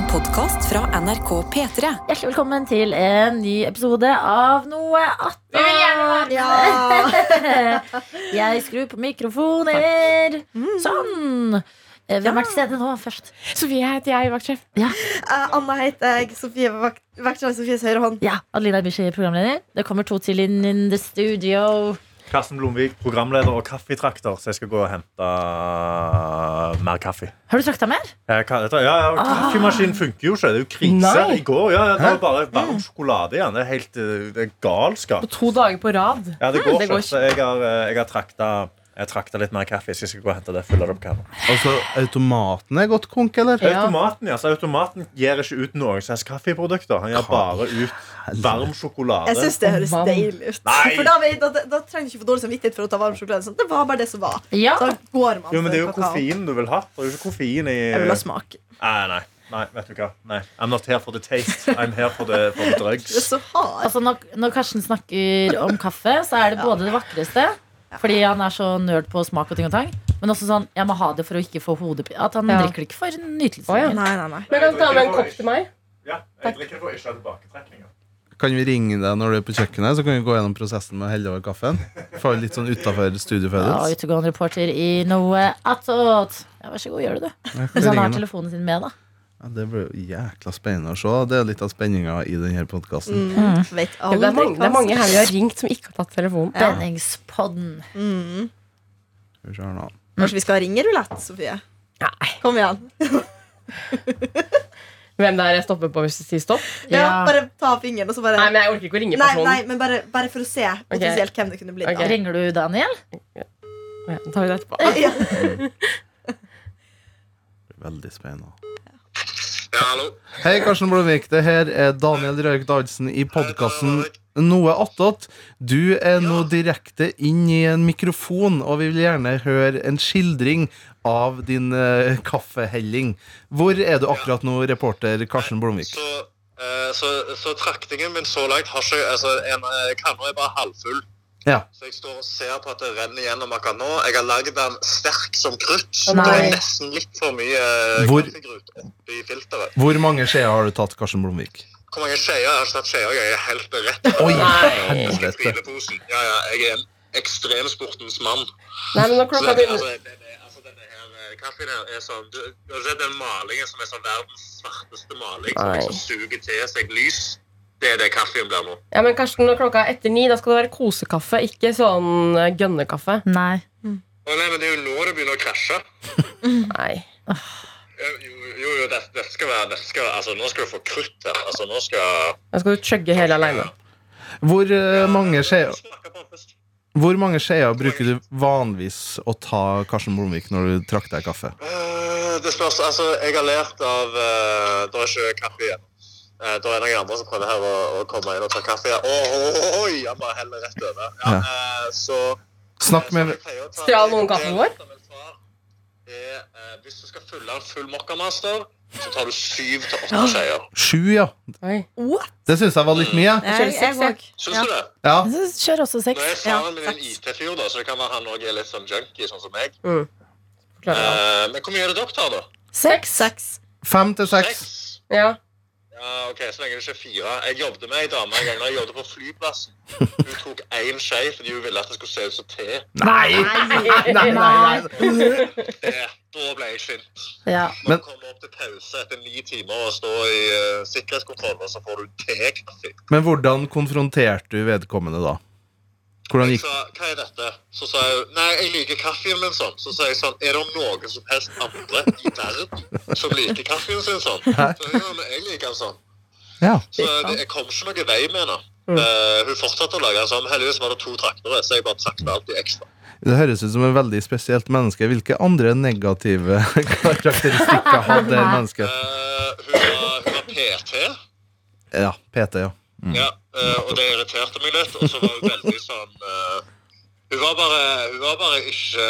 En podkast fra NRK P3. Hjertelig velkommen til en ny episode av Noe attåt. Vi vil gjerne være Ja. Jeg skrur på mikrofoner. Sånn. Eh, Hvem er til stede nå først? Sofie heter jeg, vaktsjef. Eh, Anna heter jeg. Sofie vakt- Vaktsjef Sofies høyre hånd. Ja, Adelina Bishi, programleder. Det kommer to til inn in the studio. Karsten Blomvik, programleder og kaffetrakter, så jeg skal gå og hente mer kaffe. Har du trakta mer? Ja, ja, Kaffemaskinen funker jo ikke. Det er jo krise. Nei. I går ja, det var bare varm sjokolade igjen. Det er helt eh, det er galskap. På to dager på rad. Ja, det går det går ikke. Så jeg har, eh, jeg har trakta jeg trakta litt mer kaffe, så jeg skal gå og hente det. Fylle det opp kaffe. Altså, automaten er godt konk, eller? Ja. Automaten ja, så automaten gir ikke ut noen slags kaffeprodukter. Han gir bare ut varm sjokolade. Jeg syns det høres deilig ut. Nei. For da, da, da trenger du ikke få dårlig samvittighet for å ta varm sjokolade. Sånn. Det var bare det som var. Ja. Da går man Jo, men det er jo kakao. koffein du vil ha. Det er jo ikke koffein i Jeg vil ha smak. Nei, nei, nei, vet du hva. Nei. I'm not here for the taste. I'm here for the, for the Det er drugs. så hard. Altså, når, når Karsten snakker om kaffe, så er det både det vakreste fordi han er så nerd på smak og ting og tang. Men også sånn, jeg må ha det for å ikke få hodepine. At han Ja. drikker det ikke for nytelse. Å, ja. Nei, nei, nei. Men kan du ta med en kopp til meg? Ja, jeg drikker for ikke ha tilbaketrekninger. Kan vi ringe deg når du er på kjøkkenet, så kan vi gå gjennom prosessen med å helle over kaffen? Få litt sånn utafor Ja, utegående reporter i Noe attåt. Ja, vær så god, gjør du det. Hvis han har telefonen sin med, da. Ja, det blir jo jækla spennende å se. Det er litt av spenninga i denne podkasten. Mm. Ja, det, det er mange her vi har ringt som ikke har tatt telefonen. Ja. Mm. Vi se nå. Kanskje vi skal ringe rulett, Sofie? Nei. Kom igjen. Hvem det er jeg stopper på hvis du sier stopp? Ja, Ja. Bare ta fingeren, og så bare Nei, men jeg orker ikke å ringe personen. nei, men bare, bare for å se potensielt hvem det kunne blitt. Okay. Ringer du Daniel? Ja, Da tar vi det etterpå. Ja. Veldig spennende. Ja, hallo. Hei, Karsten Blomvik. Det her er Daniel Røyk Dahlsen i podkasten Noe attåt. Du er nå direkte inn i en mikrofon, og vi vil gjerne høre en skildring av din uh, kaffehelling. Hvor er du akkurat nå, reporter Karsten Blomvik? Så, uh, så, så traktingen min så langt har ikke altså, en, uh, kanne er bare halvfull. Ja. Så jeg står og ser på at det renner gjennom akkurat nå. Jeg har lagd den sterk som krutt. Det er nesten litt for mye eh, Hvor- kaffegrut oppi filteret. Hvor mange skjeer har du tatt, Karsten Blomvik? Hvor mange skjeer? Jeg har ikke tatt skjeer. Jeg er helt rett Oi, helvete. Ja, ja, jeg er en ekstremsportens mann. Nei, men når klokka begynner altså, det, det, altså, denne her eh, kaffen her er sånn Du du har sett den malingen som er sånn verdens svarteste maling, som liksom suger til seg lys? Det er det kaffen blir nå. Ja, men Karsten, når klokka er etter ni, da skal det være kosekaffe, ikke sånn eh, gønnekaffe. Nei. Å nei, men det er jo nå det begynner å krasje. Nei. Jo, jo, jo det, det skal være, det skal, altså, Nå skal du få krutt her. Altså, nå skal Da skal du chugge hele aleine. Hvor eh, mange skjeer Smake på den først. Hvor mange skjeer bruker du vanligvis å ta Karsten Blomvik når du trakter deg kaffe? Eh, det spørs, altså, Jeg har lært av uh, Det er ikke kaffe igjen. Uh, det er noen andre som prøver her å, å komme inn og ta kaffe. Oi, oh, oh, han bare heller rett over. Ja, Ja. eh, så Snakk med Stjal noen kaffen vår? Eh, hvis du skal fylle en full mokkamaster, så tar du syv til åtte skjeer. Sju, ja. Oi. Det syns jeg var litt mye. kjører Jeg, seks, jeg, jeg. òg. Syns du det? Ja. Jeg kjører også seks. Nå er faren min en. IT-fyr, da, så det kan være han òg er litt sånn junkie, sånn som meg. Mm. Klar, ja. Eh, men hvor mye er det dere tar, da? Seks. Seks. Fem til seks. Seks? Ja. Ja, ok, Så lenge det ikke er fire. Jeg jobbet med ei dame en gang da jeg jobbet på flyplassen. Hun tok én skje fordi hun ville at det skulle se ut som te. Nei! Nei, nei, nei. Det, da ble jeg sint. Ja. Når du kommer opp til pause etter ni timer og står i uh, sikkerhetskontroll, og så får du tekaffe. Men hvordan konfronterte du vedkommende da? Hvordan Jeg sa hva er dette? Så sa jeg nei, jeg liker kaffen min sånn. Så sa jeg sånn er det noen som helst andre i verden som liker kaffen sin sånn? Så, ja, men jeg liker den sånn. Ja. Så det, jeg kom ikke noen vei med henne. Eh, hun fortsatte å lage den sånn. Heldigvis var det to traktere, så jeg bare trakta alltid ekstra. Det høres ut som en veldig spesielt menneske. Hvilke andre negative karakteristikker hadde det mennesket? Uh, hun, var, hun var PT, Ja, PT, ja. Ja, eh, og det irriterte meg litt. Og så var hun veldig sånn eh, hun var, bare, hun var bare ikke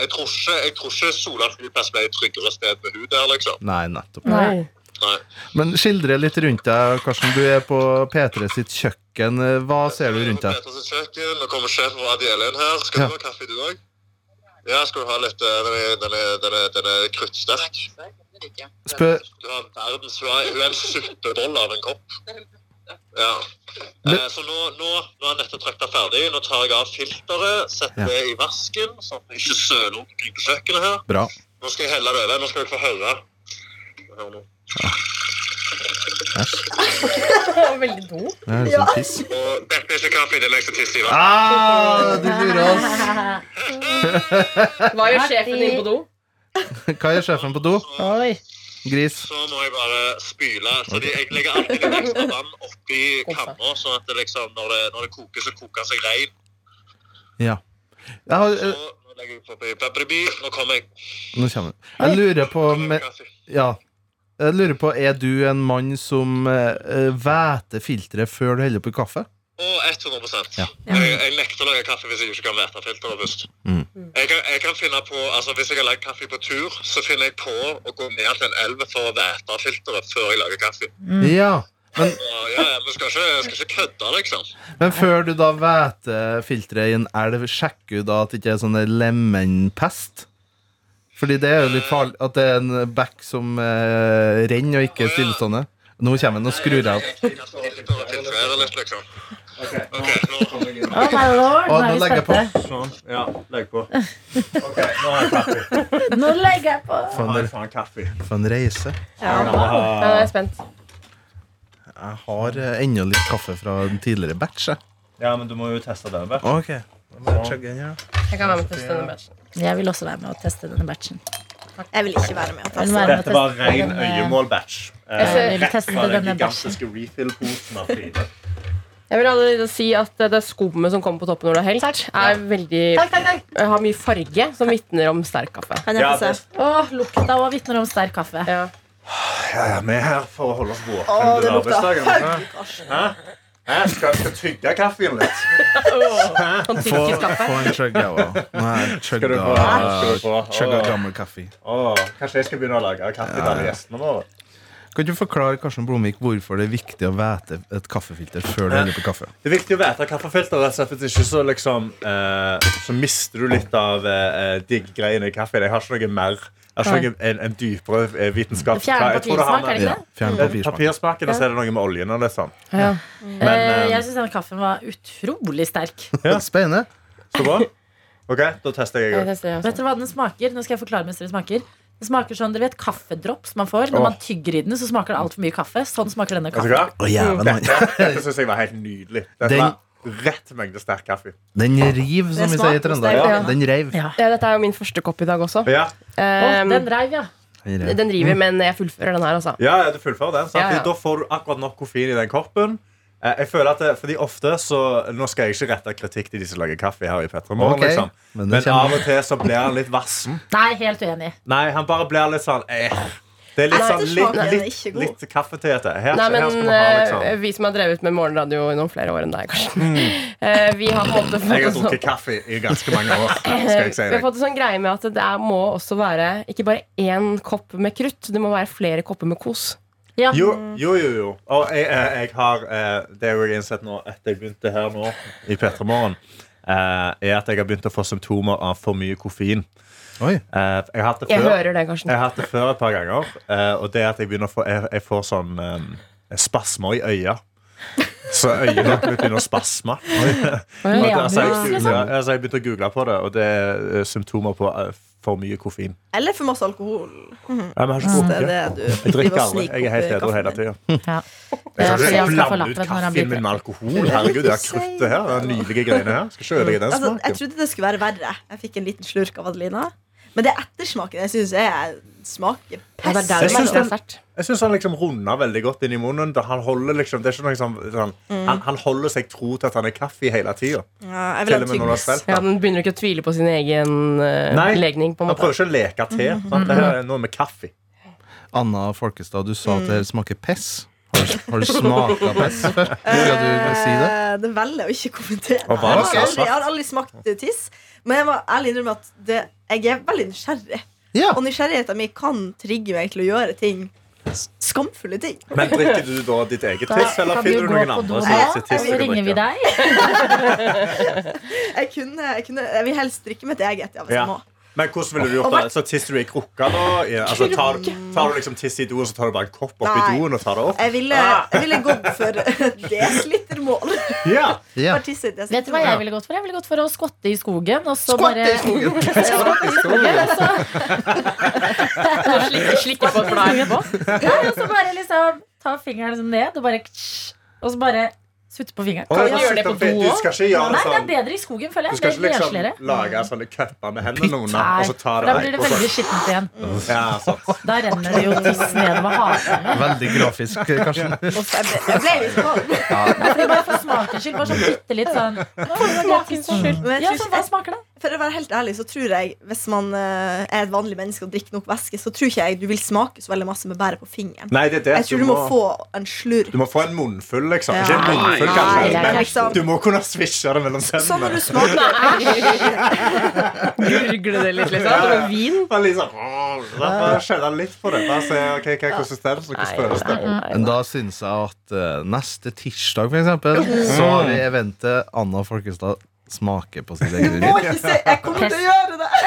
Jeg tror ikke, jeg tror ikke Sola flyplass ble et tryggere sted med hun der, liksom. Nei, nettopp. Nei. Nei. Men skildre litt rundt deg, Karsten. Du er på P3 sitt kjøkken. Hva ser du rundt deg? Peter sitt kjøkken, Nå kommer sjefen vår Adiele inn her. Skal Ja. du ha kaffe, du òg? Ja, skal du ha litt eh, Den er, den er, den er, den er kruttsterk. Spør Du har verdens, hun hun er en suppedoll av en kopp. Ja. Eh, så nå, nå, nå er dette trakta ferdig. Nå tar jeg av filteret, setter Ja. det i vasken, sånn at det ikke søler omkring på kjøkkenet her. Bra. Nå skal jeg helle det over. Nå skal dere få høre. Hør nå. Æsj. Veldig do. Det er sånn piss. Og dette er ikke kaffe, det er lengst som tisser i vann. Ah, du lurer oss. Hva gjør sjefen din på do? Hva gjør sjefen på do? Oi. Gris. Så må jeg bare spyle. Så de, jeg legger alltid litt ekstra vann oppi kanna, sånn at det liksom, når, det, når det koker, så koker det seg rein. Ja. Jeg, har, Så nå legger jeg oppi pepperby. Nå kommer jeg. nå kommer det. Jeg lurer på med, Ja. Jeg lurer på, Er du en mann som uh, væter filteret før du heller oppi kaffe? Og 100 Ja. jeg, jeg nekter å lage kaffe hvis jeg ikke kan vete og først. Mm. Jeg, kan, jeg kan finne på, altså Hvis jeg har lagd kaffe på tur, så finner jeg på å gå ned til en elv for å vete filteret før jeg lager kaffe. Ja. Men, ja, ja, men skal ikke, jeg skal ikke kødde, liksom. men før du da væter filteret i en elv, sjekker du da at det ikke er sånn lemenpest? Fordi det er jo litt farlig at det er en bekk som eh, renner og ikke er stillestående. Nå kommer den og skrur av. Jeg skal alltid prøve å filtrere litt, liksom. Ok, nå Oh my lord, nå nå er vi legger jeg på. spente. Sånn. Ja, legg på. Ok, nå har jeg kaffe. Nå legger jeg på. For Nå en, kaffe. for en reise. Ja, nå er jeg spent. Jeg har eh, ennå litt kaffe fra en tidligere batch. Ja, men du må jo teste den. batchen. du. Ok. Jeg den. Jeg kan være med og teste denne batchen. Jeg vil også være med og teste denne batchen. Jeg vil ikke være med og teste. Dette var ren øyemål-batch. Eh, Rett fra den gigantiske refill-posen av Fride. Jeg vil allerede si at det skummet som kommer på toppen når du har helt, Takk. er veldig, Takk, takk, takk. har mye farge, som vitner om sterk kaffe. Kan jeg Ja, få se? det, Åh, lukta òg vitner om sterk kaffe. Ja. ja, ja, vi er her for å holde oss våkne. Under arbeidsdagen? Jeg skal, skal tygge kaffen litt. Sånn Få, få en chugga jeg òg. Chugga gammel kaffe. åh, kanskje jeg skal begynne å lage kaffe til alle gjestene våre? Kan du forklare Karsten Blomvik, hvorfor det er viktig å vete et kaffefilter før du heller på kaffe? Det er viktig å vete kaffefilter. rett og slett, Hvis ikke så, liksom, eh, så mister du litt av eh, digg-greiene i kaffen. Jeg har ikke noe mer Jeg har ikke noe, en, en dypere eh, vitenskap. Fjerne papirsmak, er det ikke det? Ja, Fjern Eh, papirsmak. Papirsmaken, og så er det noe med oljen og det sånn. Ja. Men, Eh, eh, jeg syns denne kaffen var utrolig sterk. Ja. Spennende. Så bra. OK, da tester jeg. Jeg tester det Vet dere hva den smaker? Nå skal jeg forklare mens dere smaker. Det smaker sånn, dere vet kaffedrops man får. Når man tygger i den, så smaker det altfor mye kaffe. Sånn smaker denne du kaffen. Å, jævla mann. Dette, dette syns jeg var helt nydelig. Dette Den- var rett mengde sterk kaffe. Den riv, som vi sier i Trøndelag. Ja. Den reiv. Ja. Ja, dette er jo min første kopp i dag også. Ja, Åh, Um, den reiv, ja. Den reiv. den river, men jeg fullfører den her, altså. ja, ja du fullfører den. Sant? Ja, ja. Da får du akkurat nok koffein i den koppen. Eh, Jeg føler at det, fordi ofte så Nå skal jeg ikke rette kritikk til de som lager kaffe her i Petremorgen, okay. liksom. men men av og til så blir han litt vassen. Nei, helt uenig. Nei, han bare blir litt sånn eh. Det er litt sånn litt, litt, litt kaffetete. Her, Nei, her men skal vi ha eh, liksom vi som har drevet med morgenradio i noen flere år enn deg, kanskje. mm. vi har fått Jeg har fått sånn drukket kaffe i ganske mange år. Skal jeg si Vi har fått en sånn greie med at det må også være ikke bare én kopp med krutt, det må være flere kopper med kos. Ja. Jo, jo, jo. jo. Og jeg, jeg, jeg har eh, Det har innsett nå etter jeg begynte her nå i P3 Morgen, eh, er at jeg har begynt å få symptomer av for mye koffein. Oi. Eh, jeg har hatt det Jeg før. hører det, Karsten. Jeg har hatt det før et par ganger. eh, og det at jeg begynner å få Jeg, jeg får sånn eh, spasmer i øya. Så øynene begynner å spasme. Altså, jeg, ja, altså, jeg begynte å google på det, og det er eh, symptomer på eh, for mye koffein. Eller for masse alkohol. Ja, men jeg har ikke Det er det du Jeg drikker aldri. Jeg er helt edru hele tida. Ja. Jeg skal ikke han skal få blande ut kaffen min med alkohol. Herregud, jeg er kruttet her. Det er nydelige greiene her. Skal ikke ødelegge den Altså, jeg trodde det skulle være verre. Jeg fikk en liten slurk av Adelina. Men det er ettersmaken jeg syns smaker pest. Jeg syns han liksom runder veldig godt inn i munnen. Han holder liksom Det er ikke noe sånn, mm. han, han holder seg tro til at han er kaffe hele tida. Ja, Til. Ja, Den begynner ikke å tvile på sin egen eh, Nei. legning. på en Han prøver ikke å leke til. Sant? Det her er noe med kaffe. Anna Folkestad, du sa at det smaker pess. Har har du smaka pess før? Skal du si det? Eh, Det velger jeg å ikke kommentere. Jeg har aldri, jeg har aldri smakt tiss. Men jeg må ærlig innrømme at det, jeg er veldig nysgjerrig. Ja. Og nysgjerrigheten min kan trigge meg til å gjøre ting skamfulle ting. Men drikker du da ditt eget tiss, eller finner du noen andre som andre sitt tiss? så ringer vi deg. Jeg, kunne, jeg, kunne, jeg vil helst drikke mitt eget. Ja, hvis Ja. jeg må. Men hvordan ville du gjort det? Så tisser du i krukka da? Altså, tar, tar du liksom tiss i doen, så tar du bare en kopp oppi doen og tar det opp? Jeg ville, jeg ville gått for desilitermål. Ja. Ja. Vet du hva jeg ville gått for? Jeg ville gått for å skvatte i skogen. Og så Skvatte bare i skogen! Skvatte i skogen, og Slikke, slikke på et blad etterpå. Ja, og så bare liksom ta fingeren liksom ned, og bare Og så bare sutte på fingeren. Kan du gjøre det på do òg? Nei, det det er sånn bedre i skogen, føler Du skal ikke liksom lage sånne kupper med hendene under, og så ta det da blir det veldig skittent igjen. Ja, sant. Da renner det jo tiss nedover haken. Veldig grafisk, Karsten. Jeg ble, litt. Nei, fordi bare for smakens skyld. Bare sånn bitte litt sånn jeg Ja, tror hva smaker det? For å være helt ærlig, så tror jeg hvis man eh, er et vanlig menneske og drikker nok væske, så tror ikke jeg du vil smake så veldig masse med bæret på fingeren. Nei, det er det. Jeg tror du må få en slurk. du må få en munnfull, liksom. Ja. Ikke en munnfull, Nei, kanskje, nei, men liksom. du må kunne svisje det mellom Sånn når du tennene. smaker Gurgle det litt, liksom. Som en vin. Bare liksom, kjenne litt på det. Bare se ok, hva er konsistens, og hvordan føles det. Men da syns jeg at uh, neste tirsdag, for eksempel, så har vi eventet Anna Folkestad smaker på sitt eget Må ikke se, jeg kommer til å gjøre det!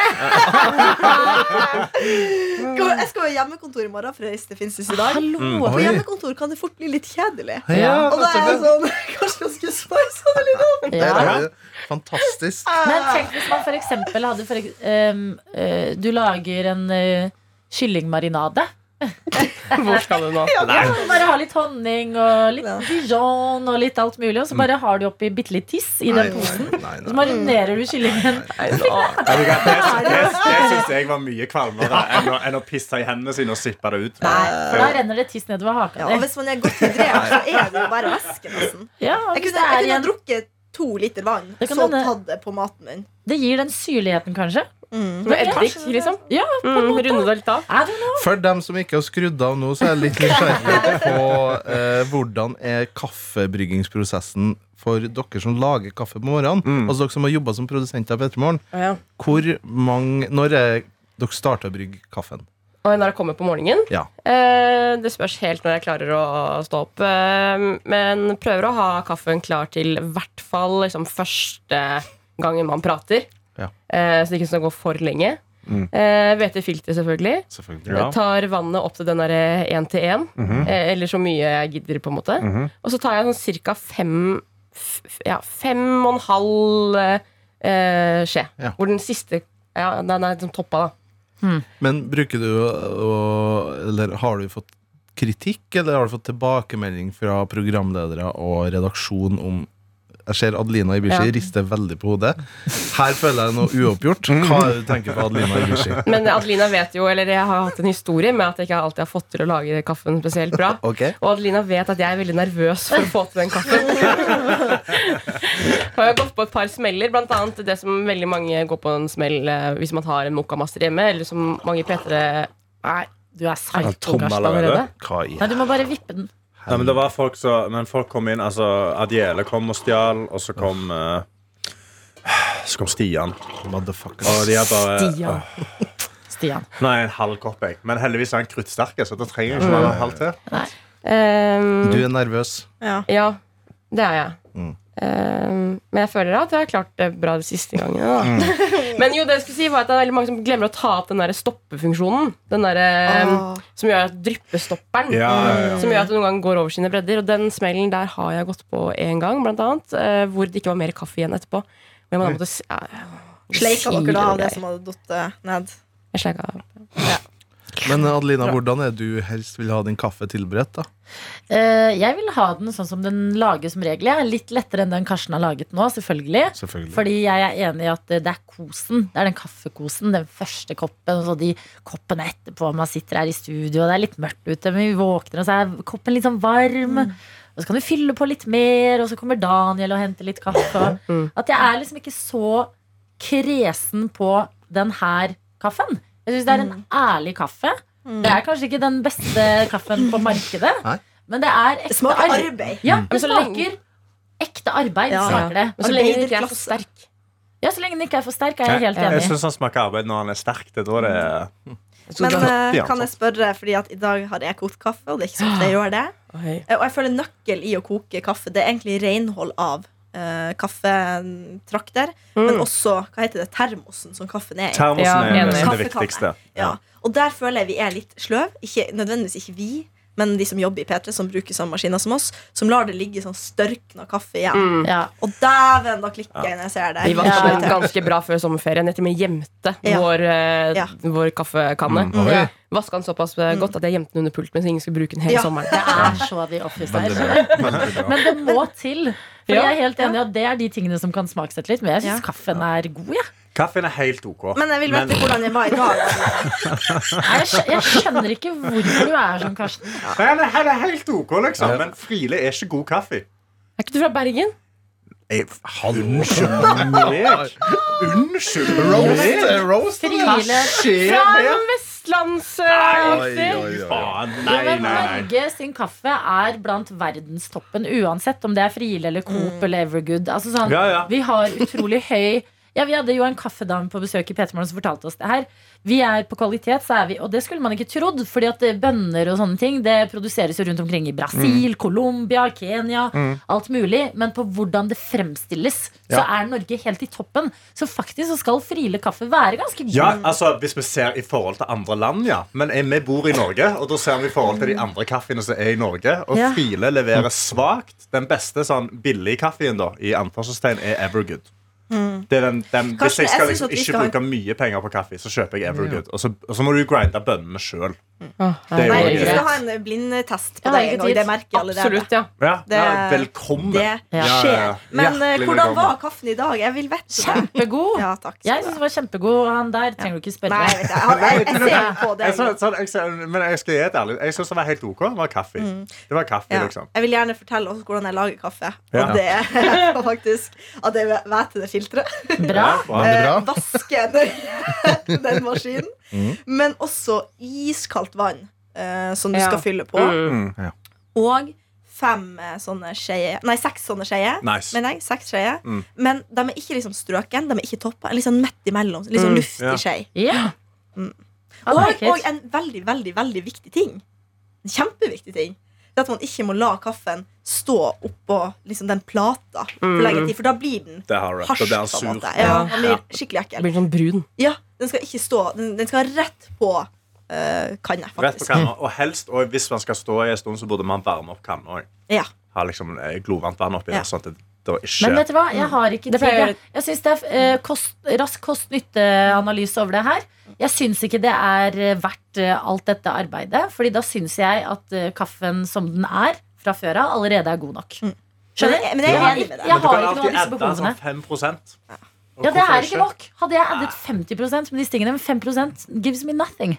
Jeg skal ha hjemmekontor i morgen, for det finnes i dag. Og på hjemmekontor kan det fort bli litt kjedelig. Ja, Og da er jeg sånn Kanskje jeg skulle spice det litt opp? det er fantastisk. Men tenk hvis man for eksempel hadde for, um, ehm, eh, Du lager en uh, kyllingmarinade. Hvor skal du nå? Ja, bare ha litt honning og litt dijon og litt alt mulig. Og så bare har du oppi bitte litt tiss i den posen. Så marinerer du kyllingen. Det, syns jeg var mye kvalmere enn å, enn å pisse i hendene sine og sippe det ut. Nei, for da renner det tiss nedover haka Ja, hvis man er godt hydrert, så er det jo bare væske, nesten. Ja, Jeg kunne, jeg kunne drukket to liter vann, så tatt det på maten min. det gir den syrligheten, kanskje. Med eddik, liksom. Ja, Mm, runde det litt av. For dem som ikke har skrudd av nå, så er jeg litt nysgjerrig på eh, hvordan er kaffebryggingsprosessen for dere som lager kaffe på morgenen. Altså dere som har jobba som produsenter på Ettermorgen. Hvor mange Når er dere starter å brygge kaffen? Når jeg kommer på morgenen Ja. eh, Det spørs helt når jeg klarer å stå opp. Eh, men prøver å ha kaffen klar til i hvert fall liksom, første gangen man prater. Ja. Eh, så det ikke skal gå for lenge. Mm. Eh, Hvete-filter, selvfølgelig. Selvfølgelig. Ja. Tar vannet opp til den derre én til én. eh, Eller så mye jeg gidder, på en måte. Mhm. Og så tar jeg sånn ca. fem Ja, fem og en halv eh, skje. Ja. Hvor den siste Ja, den er liksom toppa, da. Men bruker du å Eller har du fått kritikk, eller har du fått tilbakemelding fra programledere og redaksjon om jeg ser Adelina Ibishi Ja. rister veldig på hodet. Her føler jeg noe uoppgjort. Hva er det du tenker på Adelina Ibishi? Men Adelina vet jo, eller jeg har hatt en historie med at jeg ikke alltid har fått til å lage kaffen spesielt bra. Okay. Og Adelina vet at jeg er veldig nervøs for å få til den kaffen. Og jeg har gått på et par smeller, blant annet det som veldig mange går på en smell eh, hvis man har en mokkamaster hjemme, eller som mange P3 Nei, du er psycho, Karsten, allerede. Hva i Nei, du må bare vippe den. Ja, men det var folk så, men folk kom inn altså, Adiele kom og stjal, og så kom uh, Så kom Stian. motherfucker? Og de er bare Stian. Stian. Nei, en halv kopp, jeg. Men heldigvis er han kruttsterk, så da trenger jeg ikke mer enn en halv til. Um, Du er nervøs. Ja. Ja, det er jeg. Mm. Um, men jeg føler at jeg har klart det bra de siste gangene. Mm. Men jo, det jeg skulle si var at det er veldig mange som glemmer å ta opp den der stoppefunksjonen. Den der, ah. Som gjør at dryppestopperen. Ja, ja, ja. Som gjør at det noen ganger går over sine bredder. Og den smellen der har jeg gått på én gang, blant annet. eh, hvor det ikke var mer kaffe igjen etterpå. Men da måtte ja, Sleika dere da av det som hadde datt ned? Jeg sleika av. Men Adelina, hvordan er du helst vil ha din kaffe tilberedt? da? Uh, jeg vil ha den sånn som den lages som regel. Er litt lettere enn den Karsten har laget nå, selvfølgelig. Selvfølgelig. Fordi jeg er enig i at det er kosen. Det er den kaffekosen, den første koppen. Og så de koppene etterpå. Man sitter her i studio, og det er litt mørkt ute, men vi våkner, og så er koppen litt sånn varm. Og så kan du fylle på litt mer, og så kommer Daniel og henter litt kaffe. Mm. At jeg er liksom ikke så kresen på den her kaffen. Jeg syns det er en ærlig kaffe. Det er kanskje ikke den beste kaffen på markedet, Nei. men det er ekte smaker arbeid. arbeid. Ja, det smaker ekte arbeid, Ja. ja. det. Men så lenge den ikke er for sterk. Ja, så lenge den ikke er for sterk, er jeg helt enig. Jeg enig. syns han smaker arbeid når han er sterk. Det er da det er Men eh, kan jeg spørre, fordi at i dag har jeg kokt kaffe, og det er ikke så ofte jeg gjør det. Eh, Og jeg føler nøkkel i å koke kaffe Det er egentlig renhold av eh, kaffetrakter, men også hva heter det, termosen som kaffen er i. Termosen Ja, er enig. det viktigste. Ja. Og der føler jeg vi er litt sløv. Ikke, nødvendigvis ikke vi, men de som jobber i P3, som bruker samme maskiner som oss, som lar det ligge sånn størkna kaffe igjen. Mm. Ja. Og dæven, da klikker jeg når jeg ser det. Vi var Ja. ganske bra før sommerferien. etter vi gjemte Ja. vår, uh, Ja. vår kaffekanne. Mm. Ja. Vaska den såpass mm. godt at jeg gjemte den under pulten, så ingen skulle bruke den hele Ja. sommeren. Det er så The Office der. Men det må til. For Ja. jeg er helt enig at Det er de tingene som kan smaksette litt. Men jeg syns Ja. kaffen er god. Ja. Kaffen er helt OK. Men jeg vil vite hvordan jeg var i dag. Jeg, skj jeg skjønner ikke hvorfor du er sånn, Karsten. Nei, han er, han er helt OK, liksom. Men Friele er ikke god kaffe. Er ikke du fra Bergen? Jeg, unnskyld meg. Unnskyld Roast, meg. eh, roast? Friele Fra det? vestlands... Oi, oi, oi. Faen. Ja, Nei, men nei, nei. Norge sin kaffe er blant verdenstoppen, uansett om det er Friele eller Coop eller Evergood. Altså sånn, Ja, ja. Vi har utrolig høy ja, Vi hadde jo en kaffedame på besøk i Petermorgen som fortalte oss det her. Vi er På kvalitet, så er vi Og det skulle man ikke trodd, fordi at eh, bønner og sånne ting Det produseres jo rundt omkring i Brasil, Colombia, Kenya, alt mulig. Men på hvordan det fremstilles, så Ja. er Norge helt i toppen. Så faktisk så skal Friele kaffe være ganske god. Ja, altså Hvis vi ser i forhold til andre land, ja. Men eh, vi bor i Norge, og da ser vi i forhold til de andre kaffene som er i Norge. Og Ja. Friele leverer svakt. Den beste sånn billigkaffen i anførselstegn er Evergood. Det er den, den, hvis jeg skal liksom ikke bruke mye penger på kaffe, så kjøper jeg Evergood. Og så, og så må du grinde bønnene sjøl. Det er jo Nei, vi skal ha en blindtest på Ja, det en gang. Det merker allerede. Absolutt, ja. Ja, Det- ja, velkommen. Det Ja. skjer. Men uh, hvordan velkommen. var kaffen i dag? Jeg vil vite det. Kjempegod. Ja, takk. Jeg syns den var kjempegod. Han der trenger du ikke spørre. Nei, jeg, vet, jeg, jeg, ser på det. Jeg, så, så, jeg, men jeg skal gi et ærlig Jeg syns det var helt OK. Det var kaffe. Det var kaffe, Ja. liksom. Jeg vil gjerne fortelle også hvordan jeg lager kaffe. Ja. Og det er faktisk at jeg vet det filteret. Bra. Ja, bra. Eh, vaske den, den maskinen. Men også iskaldt vann eh, som du Ja. skal fylle på. Mm. Og fem eh, sånne skjeer Nei, seks sånne skjeer. Nice. Men nei, seks skjeer. Mm. Men de er ikke liksom strøken, de er ikke toppa. Litt sånn midt imellom. Litt sånn Mm, luftig ja. skje. Ja. Mm. I Og, like og en veldig, veldig, veldig viktig ting. En kjempeviktig ting. Det er at man ikke må la kaffen stå oppå liksom, den plata for Mm. lenge tid, for da blir den Det har du. Da harsk. blir på en sur. måte. Ja, den blir skikkelig ekkel. blir sånn brun. Ja, den skal ikke stå Den, den skal rett på uh, kanne, Rett på faktisk. kanna. Og helst, og hvis man skal stå i en stund, så burde man varme opp kanna òg. Ja. Ha liksom eh, glovarmt vann oppi Ja. der, sånn at det Men vet du hva, jeg har ikke Det tid. jeg Jeg, jeg syns det er eh, kost, rask kost-nytte-analyse over det her. Jeg syns ikke det er eh, verdt alt dette arbeidet. Fordi da syns jeg at kaffen som den er fra før av, allerede er god nok. Men Skjønner? jeg, men jeg jeg, jeg Men du har kan ikke av alltid disse behovene. sånn 5 Og Ja, det er ikke nok. Hadde jeg addet 50% med disse tingene, men 5% gives me nothing.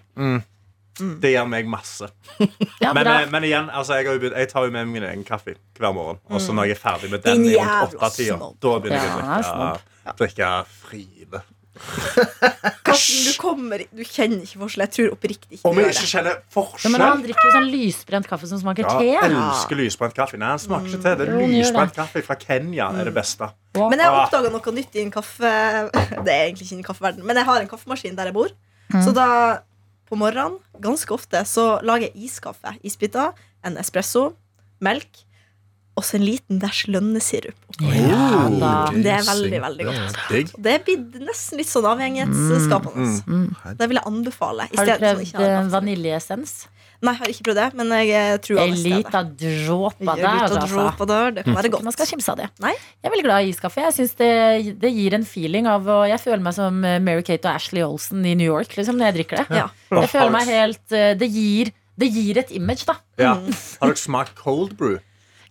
Det gir meg masse. Ja, Men, eh, men igjen, altså, jeg, har jo begynt, jeg tar jo med min egen kaffe hver morgen. Og så når jeg er ferdig med den i rundt åtte-tida, da begynner jeg å er drikke, drikke Friele. Karsten, du, kommer, du kjenner ikke forskjell. Jeg tror oppriktig ikke Om jeg ikke det. forskjell? Ja, men han drikker jo sånn lysbrent kaffe som smaker Ja, te. jeg elsker lysbrent kaffe. Nei, han smaker ikke te. Det er lysbrent kaffe fra Kenya er det beste. Men jeg har oppdaga noe nytt i en kaffe Det er egentlig ikke en kaffeverden, men jeg har en kaffemaskin der jeg bor. Mm. Så da, på morgenen, ganske ofte, så lager jeg iskaffe. Isbiter, en espresso, melk og så en liten dæsj lønnesirup. oppi. Ja. Det er veldig, veldig godt. Digg. Det er blitt nesten litt sånn avhengighetsskapende. Mm. Det vil jeg anbefale. Har du prøvd ha eh, vaniljeessens? Nei, jeg har ikke prøvd det, men jeg eh, tror En av neste liten dråpe der, altså. Der. Det kan være godt. Man skal kimse av det. Nei. Jeg er veldig glad i iskaffe. Jeg synes det, det gir en feeling av å Jeg føler meg som eh, Mary-Kate og Ashley Olsen i New York liksom, når jeg drikker det. Ja. Jeg føler meg helt Det gir, det gir et image, da. Ja. Har dere smakt cold brew?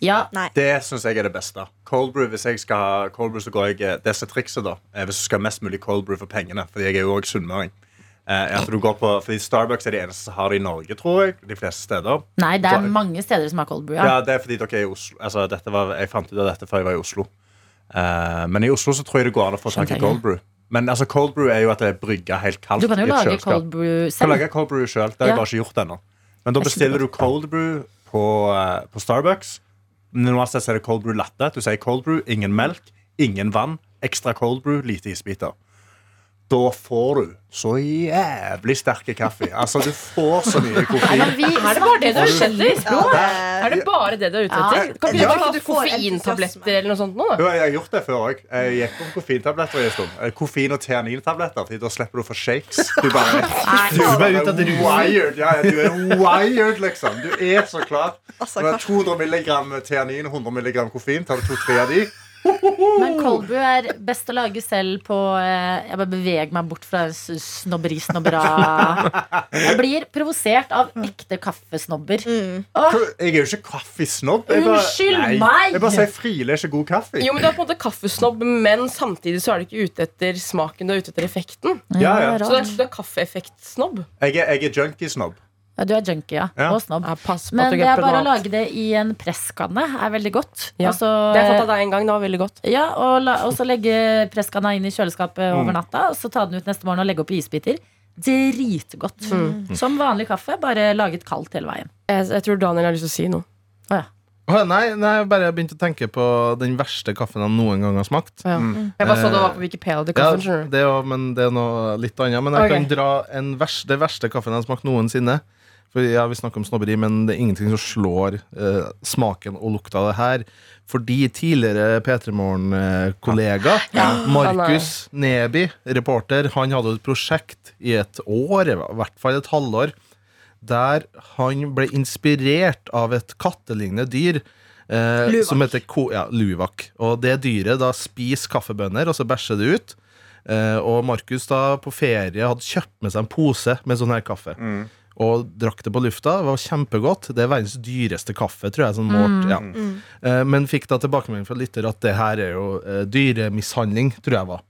Ja. Det syns jeg er det beste. Cold brew, hvis jeg skal ha cold brew, så går jeg eh, Det som er trikset, da, er hvis du skal ha mest mulig cold brew for pengene. Fordi jeg er jo òg sunnmøring. Eh, at du går på, fordi Starbucks er de eneste som har det i Norge, tror jeg. De fleste steder. Nei, det er Så- mange steder som har cold brew. Ja, Ja. det er fordi dere er i Oslo. Altså, dette var, jeg fant ut av dette før jeg var i Oslo. Eh, men i Oslo så tror jeg det går an å få tak i cold brew. Men altså, cold brew er jo at det er brygga helt kaldt. Du kan jo lage cold brew Du kan lage cold brew selv. Det har jeg bare ikke gjort ennå. Men da er bestiller du cold brew på, eh, på Starbucks. Sett er det cold brew latte. Du sier cold brew, ingen melk, ingen vann, ekstra cold brew, lite isbiter. Da får du så jævlig sterk kaffe. Altså, du får så mye koffein. men Er det bare det du er ute i? Ja, Er det bare det du er ute etter? Kan ikke Ja. du bare ta Du koffeintabletter eller noe sånt nå? Jo, jeg har gjort det før òg. Jeg gikk om koffeintabletter en stund. Eh, Koffein- og teanintabletter. for da slipper du å få shakes. Du bare, Du er bare ute etter wired. Ja, ja, du er wired, liksom. Du er så klar. Altså, Når det er Karsten, 200 milligram teanin og 100 milligram koffein, tar du to-tre av de. Men kolbu er best å lage selv på eh, Jeg bare beveger meg bort fra snobberi, snobbera. Jeg blir provosert av ekte kaffesnobber. mm. Jeg er jo ikke kaffesnobb. Jeg bare- Unnskyld Nei. meg! Jeg bare sier frileser god kaffe. Jo, men Du er på en måte kaffesnobb, men samtidig så er du ikke ute etter smaken, du er ute etter effekten. Ja, ja. Så du er, du er kaffeeffektsnobb. Jeg er, jeg er junkiesnobb. Ja, du er junkie, ja. Ja. Og snobb. Ja, Men det er bare å lage det i en presskanne. er veldig godt. Ja, Også, Det har jeg fått av deg en gang. Det var veldig godt. Ja, og, la, og så legge presskanna inn i kjøleskapet Mm. over natta. Og så ta den ut neste morgen og legge opp i isbiter. Dritgodt. Mm. Som vanlig kaffe, bare laget kaldt hele veien. Jeg, jeg tror Daniel har lyst til å si noe. Å, nei, nei, jeg bare begynte å tenke på den verste kaffen jeg noen gang har smakt. Ja. Mm. Jeg bare så det var på Wikipedia. Ja, kaffen, ja, det er men det er noe litt annet. Men jeg okay. kan dra den vers, det verste kaffen jeg har smakt noensinne. For ja, Vi snakker om snobberi, men det er ingenting som slår eh, smaken og lukta av det her. Fordi tidligere P3 Morgen-kollega Markus Neby, reporter, han hadde et prosjekt i et år, i hvert fall et halvår, der han ble inspirert av et kattelignende dyr. Eh, Luvak. som heter ko ja, luvak. Og det dyret da spiser kaffebønner, og så bæsjer det ut. Eh, og Markus da på ferie hadde kjøpt med seg en pose med sånn her kaffe. Og drakk det på lufta. Det var kjempegodt. Det er verdens dyreste kaffe, tror jeg. Sånn målt, ja. Eh, men fikk da tilbakemelding fra lytter at det her er jo eh, dyremishandling, tror jeg var.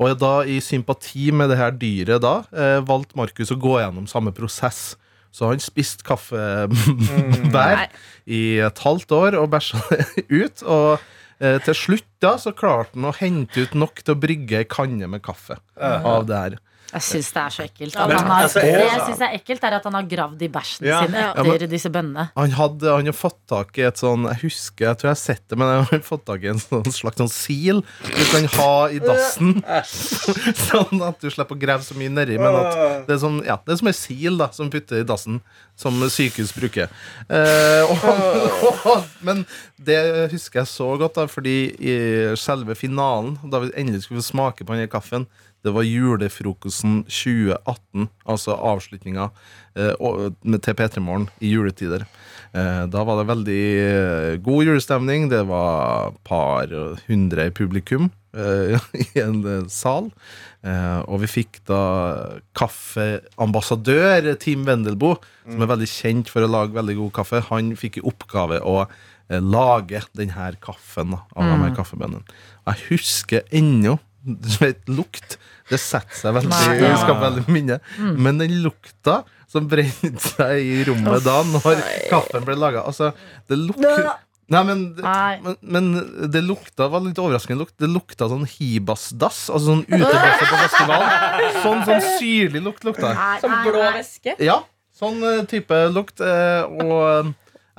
Og da i sympati med det her dyret da, eh, valgte Markus å gå gjennom samme prosess. Så han spiste kaffebær i et halvt år og bæsja det ut. Og til slutt da så klarte han å hente ut nok til å brygge ei kanne med kaffe av det her. Jeg syns det er så ekkelt. Ja, men- har, altså, det jeg- syns er ekkelt, er at han har gravd i bæsjen Ja. sin Ja. etter disse bønnene. Han hadde han har fått tak i et sånn Jeg husker, jeg tror jeg har sett det, men han har fått tak i en sånn slags sånn sil du kan ha i dassen. sånn at du slipper å grave så mye nedi. Men at det er, sånn, ja, det er som en sil da som putter i dassen, som sykehus bruker. Eh, og, men det husker jeg så godt, da fordi i selve finalen, da vi endelig skulle få smake på den kaffen det var julefrokosten 2018, altså avslutninga eh, til P3 Morgen i juletider. Eh, da var det veldig eh, god julestemning. Det var par hundre i publikum i en sal. Eh, og vi fikk da kaffeambassadør Team Wendelboe, som er veldig kjent for å lage veldig god kaffe. Han fikk i oppgave å lage denne kaffen av av de her kaffebøndene. Jeg husker ennå vet, lukt. Det setter seg veldig Nei, ja. skaper veldig minne. Mm. Men den lukta som brente seg i rommet da når kaffen ble laga Altså, det lukter Nei, men, Nei. men, men det lukta var litt overraskende lukt. Det lukta sånn Hibas-dass. Altså sånn utedass på festival. Sånn, sånn syrlig lukt lukta. Som blå væske. Ja, sånn eh, type lukt. eh, og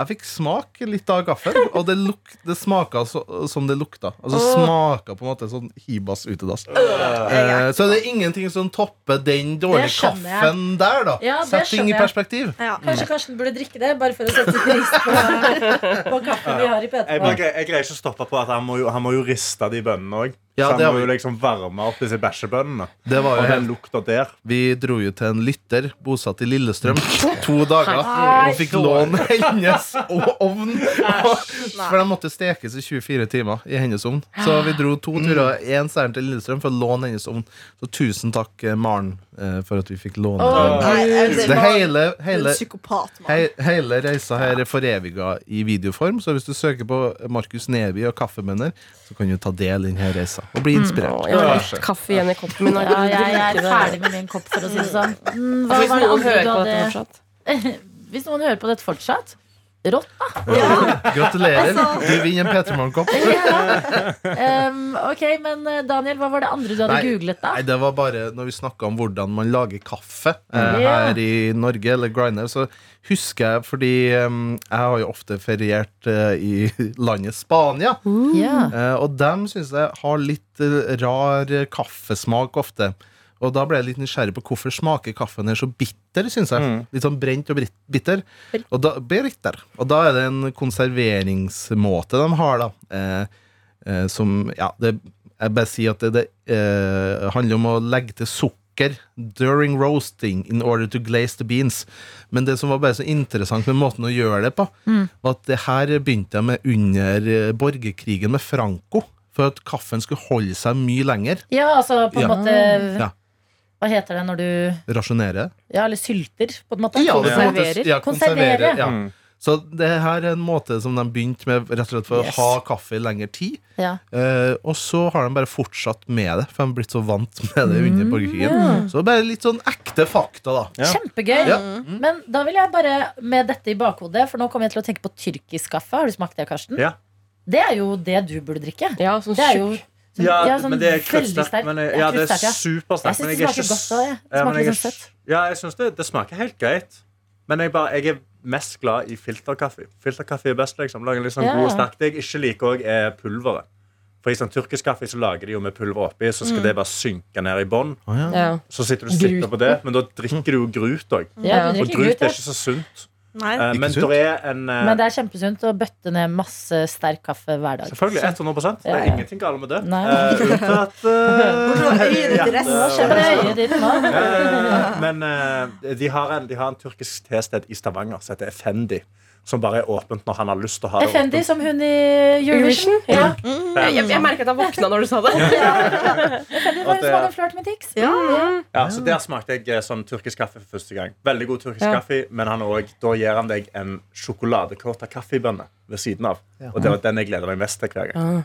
jeg fikk smak litt av kaffen, og det, luk, det smaka så, som det lukta. Altså smaka på en måte sånn Hibas utedass. Eh, så det er ingenting som topper den dårlige kaffen jeg. der, da. Ja, Sett ting i perspektiv. Ja. Kanskje Karsten burde drikke det, bare for å sette pris på, på kaffen vi har i Jeg, P3. Jeg, jeg greier ikke å stoppe på at han må jo, han må jo riste de bønnene òg. Ja, så det han må jo liksom varme opp disse bæsjebønnene. Det var Og jo den helt lukta der. Vi dro jo til en lytter bosatt i Lillestrøm to dager og fikk låne hennes ovn. For de måtte stekes i 24 timer i hennes ovn. Så vi dro to turer, én seier til Lillestrøm for å låne hennes ovn. Så tusen takk, eh, Maren, for at vi fikk låne oh, den. Nei, det Det hele, hele, hei, hele reisa her er foreviga i videoform, så hvis du søker på Markus Neby og kaffebønner, så kan du ta del i denne reisa og bli inspirert. Å, Jeg har litt kaffe igjen i koppen min. Ja, jeg, jeg er ferdig med min kopp, for å si det sånn. Mm, hva var det andre du hadde. Hvis noen hører på dette fortsatt, rått, Gratulerer. Altså- Du vinner en P3 Morgen-kopp. Um, ok, men eh, Daniel, hva var det andre du hadde Nei, googlet, da? Nei, det var bare når vi snakka om hvordan man lager kaffe eh, Ja. her i Norge, eller Griner, så husker jeg fordi um, jeg har jo ofte feriert uh, i landet Spania. Ja. Uh, og dem syns jeg har litt uh, rar kaffesmak ofte. Og da ble jeg litt nysgjerrig på hvorfor smaker kaffen her så bitter, syns jeg. Litt sånn brent og bitter. Og da, bitter. Og da er det en konserveringsmåte de har, da. Eh, eh, som Ja, det, jeg bare sier at det, det eh, handler om å legge til sukker during roasting in order to glaze the beans. Men det som var bare så interessant med måten å gjøre det på, var at det her begynte jeg med under eh, borgerkrigen med Franco. For at kaffen skulle holde seg mye lenger. Ja, altså på en Ja. måte Ja. Hva heter det når du Rasjonere. Ja, eller sylter, på en måte? Ja, er Konserverer. Ja, konservere. Ja. Mm. Så det her er en måte som de begynte med rett og slett for Yes. å ha kaffe i lengre tid. Ja. Eh, og så har de bare fortsatt med det, for de har blitt så vant med det under borgerkrigen. Så bare litt sånn ekte fakta, da. Ja. Kjempegøy. Ja. Men da vil jeg bare, med dette i bakhodet, for nå kommer jeg til å tenke på tyrkisk kaffe. Har du smakt det, Karsten? Ja. Det er jo det du burde drikke. Ja, sånn Det er jo. Sånn- Ja, ja, sånn men det er kruttsterkt. Ja, det er supersterkt. Jeg synes det er smaker ikke godt også, det. smaker Ja, jeg søtt. Ja, jeg synes det, det smaker helt greit. Men jeg, bare, jeg er mest glad i filterkaffe. Filterkaffe er best. liksom Lager litt sånn Ja, god sterk. Det jeg ikke liker, også er pulveret. For i sånn tyrkisk kaffe så lager de jo med pulver oppi, så skal det bare synke ned i bånn. Oh, ja. Ja. Så sitter du og sitter på det, men da drikker du jo grut òg. Ja, Og grut grut, er ikke så sunt. Nei. uh, men det er en uh, Men det er kjempesunt å bøtte ned masse sterk kaffe hver dag. Selvfølgelig 100 Det er ja. ingenting galt med det. Nei. Eh, unntatt uh, øyet. Men de, har en, de har en turkisk tested i Stavanger som heter Effendi. Som bare er åpent når han har lyst til å ha det Effendi åpent. som hun i Eurovision. Ja. Mm. Jeg, jeg merket at jeg våkna når du sa det. Effendi var hun som hadde flørt med Tix. Ja. Ja, så Der smakte jeg sånn turkisk kaffe for første gang. Veldig god turkisk Ja. kaffe, men han også, da gir han deg en sjokoladekåt av kaffebønner ved siden av. Og det var den jeg gleder meg mest til hver gang.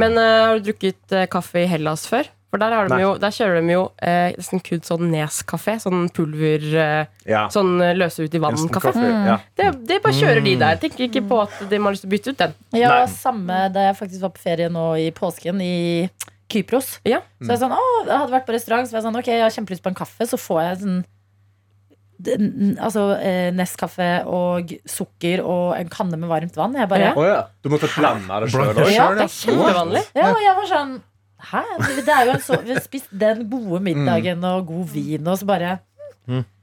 Men uh, har du drukket uh, kaffe i Hellas før? For der, har de jo, der kjører de jo eh, nesten kun sånn Nes-kafé. Sånn pulver eh, Ja. Sånn eh, løse ut i vann-kaffe. Mm. Ja. Det, det bare kjører de der. Tenker ikke på at de har lyst til å bytte ut den. Ja, Nei. samme da jeg faktisk var på ferie nå i påsken i Kypros. Ja. Så jeg, sånn, å, jeg hadde vært på restaurant, så var jeg sånn, ok, jeg har kjempelyst på en kaffe. Så får jeg sånn den, altså eh, Nescafé og sukker og en kanne med varmt vann. Jeg bare, Ja. Oh, ja. Du måtte blande det sjøl? Ja, Det er kjempevanlig. Ja, og jeg var sånn Hæ? Det er jo en så, Vi har spist den gode middagen og god vin, og så bare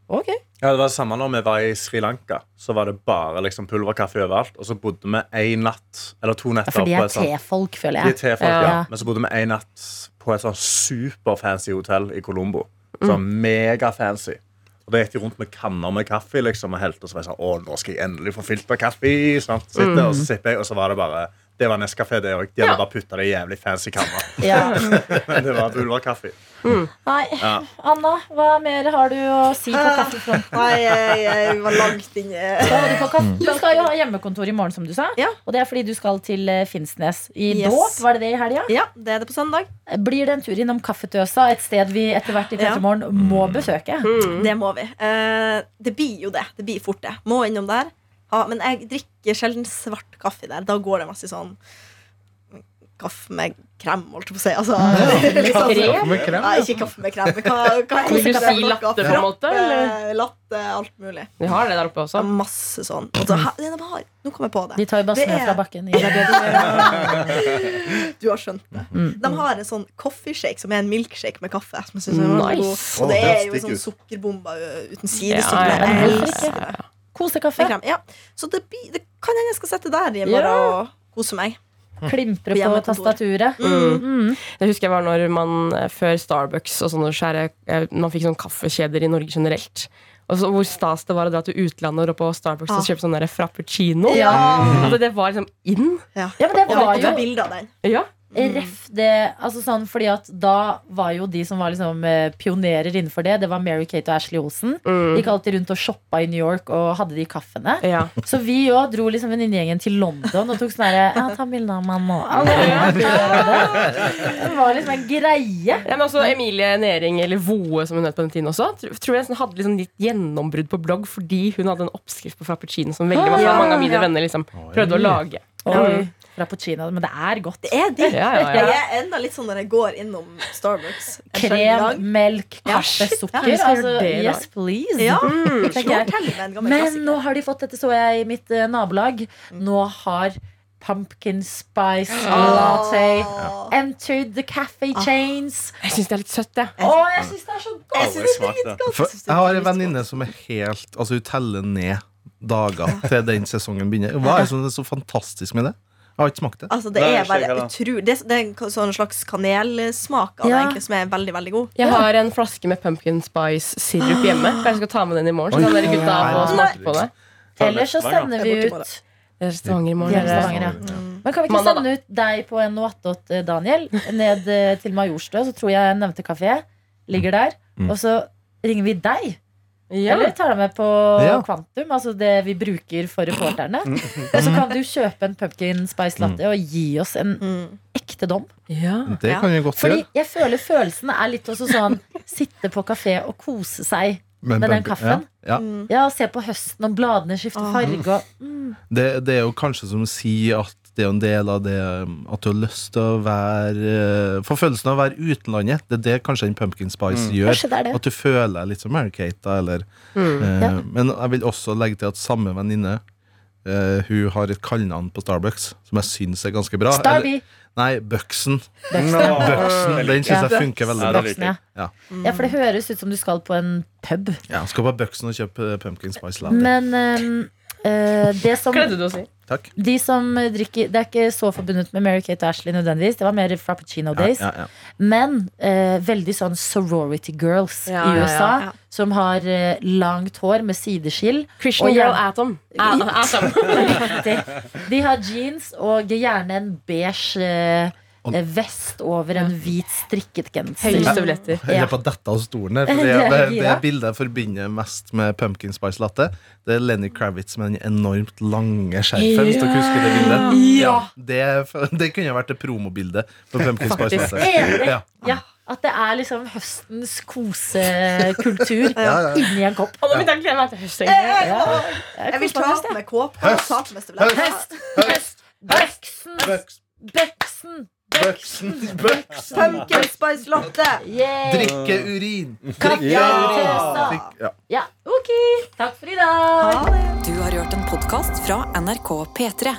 Ok. Ja, det var det samme når vi var i Sri Lanka. Så var det bare liksom pulverkaffe overalt. Og så bodde vi én natt eller to Ja, for de er tefolk, føler De er tefolk, Ja. ja. Men så bodde vi en natt på et sånn superfancy hotell i Colombo. Sånn megafancy. Og da gikk de rundt med kanner med kaffe liksom, og helte, og så var jeg sånn Å, nå skal jeg endelig få filterkaffe. Sant? Sitte, Og så sipper jeg, og så var det bare Det var Nescafé, det òg. De hadde Ja. bare putta det i jævlig fancy kammer. Ja. Men det var pulverkaffe. Nei. Ja. Anna, hva mer har du å si på kaffefronten? Nei, jeg, jeg var langt inne. Du, du skal jo ha hjemmekontor i morgen, som du sa. Ja. Og det er fordi du skal til eh, Finnsnes i Yes. dåp. Var det det i helga? Ja, det er det på søndag. Blir det en tur innom Kaffetøsa, et sted vi etter hvert i Ja. Petermorgen må besøke? Det må vi. Uh, det blir jo det. Det blir fort det. Må innom der. Ha, men jeg drikker sjelden svart kaffe der. Da går det masse sånn Kaffe med krem, holdt jeg på å si. Altså, ja, liksom, Krem? Med krem, Nei, ikke kaffe med krem. Men hva, hva Vil du heter si det? latte, på en måte, eller? Latte, alt mulig. Vi har det der oppe også. masse sånn. Altså, det de har, nå kom jeg på det. De tar jo bare snø fra bakken. Du har skjønt det. Mm. De har en sånn coffeeshake som er en milkshake med kaffe. Som jeg synes er Nice. god. Og det er jo en sånn sukkerbomber uten sidestykke. ja, ja. Jeg elsker det. Kosekaffe. Ja. Så det, det kan hende jeg skal sette der i Ja. og kose meg. Klimpre På tastaturet. Mm. Mm. Det husker jeg var når man eh, før Starbucks og sånne svære eh, Man fikk sånne kaffekjeder i Norge generelt. Og så Hvor stas det var å dra til utlandet og dra på Starbucks og Ah. kjøpe sånn frappuccino. Ja. Altså, det var liksom in. Ja. Ja, men det var jo bilde av den. Ja. Ref det, altså sånn, fordi at Da var jo de som var liksom eh, pionerer innenfor det, det var Mary-Kate og Ashley Olsen. Mm. Gikk alltid rundt og shoppa i New York og hadde de kaffene. ja. Så vi òg dro liksom venninnegjengen til London og tok sånn herre ja, Ta bilde av meg nå. Det var liksom en greie. Ja, men også Emilie Nering, eller Voe som hun het på den tiden også, tror jeg nesten hadde liksom litt gjennombrudd på blogg fordi hun hadde en oppskrift på frappuccino som veldig mange, Ja, mange av mine venner liksom prøvde å lage. Oi, Frappuccino. Men det er godt. Det er digg. Ja, ja, Jeg er enda litt sånn når jeg går innom Starbucks. Krem, melk, Ja. kaffe, sukker. Ja, Altså, det yes, please. Ja, gammel Men nå har de fått dette, så jeg i mitt uh, nabolag. Nå har pumpkin spice latte. Entered the cafe chains. Jeg syns det er litt søtt, det. Å, jeg syns det er så godt! Jeg, synes det. For jeg har en venninne som er helt Altså hun teller ned dager til den sesongen begynner. Hva er det som er så fantastisk med det? Jeg har ikke smakt det. Altså, det Nei, er bare utrolig Det, det er en sånn slags kanelsmak av det, Ja. egentlig, som er veldig, veldig god. Jeg har en flaske med pumpkin spice sirup hjemme. Kanskje jeg skal ta med den i morgen. Så kan dere gutta få smake på det. Eller så sender vi ut Det er Stavanger i morgen. Stavanger, ja. Men kan vi ikke Mandag, sende ut deg på en Noatot, eh, Daniel, ned eh, til Majorstua? Så tror jeg nevnte kafé ligger der. Mm. Og så ringer vi deg. Ja. Eller vi tar deg med på Ja. Kvantum, altså det vi bruker for reporterne. Og så kan du kjøpe en pumpkin spice latte og gi oss en Mm. ekte dom. Ja. Det kan vi godt Fordi gjøre. jeg føler følelsen er litt også sånn sitte på kafé og kose seg med, med den kaffen. Ja, ja. Mm. Ja, se på høsten og bladene skifter farge og mm. Det, det er jo kanskje som å si at det er jo en del av det um, at du har lyst til å være uh, Få følelsen av å være utenlandet. Det er det kanskje en pumpkin spice gjør. Det det. At du føler deg litt som Mary Kate. Da, eller, Mm. eh, Ja. Men jeg vil også legge til at samme venninne Uh, Hun har et kallenavn på Starbucks som jeg syns er ganske bra. Eller, Starby. nei, Buxen. No. Buxen Den syns Ja. jeg funker veldig Ja, bra. det ja. Ja. ja, for det høres ut som du skal på en pub. Ja, skal på Buxen og kjøpe pumpkin spice latte. Men eh, det som Kledde du å si? Takk. De som drikker Det er ikke så forbundet med Mary Kate og Ashley nødvendigvis. Det var mer Frappuccino Days. Ja, ja, ja. Men eh, veldig sånn sorority girls Ja, i USA. ja. Som har eh, langt hår med sideskill. Christian Og Girl Atom. Atom. De har jeans og gjerne en beige eh, eh, vest over en hvit strikket genser. Høye støvletter. Jeg Ja. holder på å dette av stolen her. For det, Det det, det bildet jeg forbinder mest med pumpkin spice latte, det er Lenny Kravitz med den enormt lange skjerfen. Hvis dere husker det bildet? Ja. Det, det kunne vært det promobildet på pumpkin spice latte. Ja. Ja, at det er liksom høstens kosekultur Ja, ja. inni en kopp. Og nå begynte jeg å glede meg til høst. Ja. Jeg vil ta med kåpe. Høst. Høst. Høst! Bøksen! Bucks, Bøksen! Bøksen. Pumpkin spice latte. Yeah. Drikke urin. Kaffe Ja. Ja. Ja, ok. Takk for i dag. Ha det. Du har hørt en podkast fra NRK P3.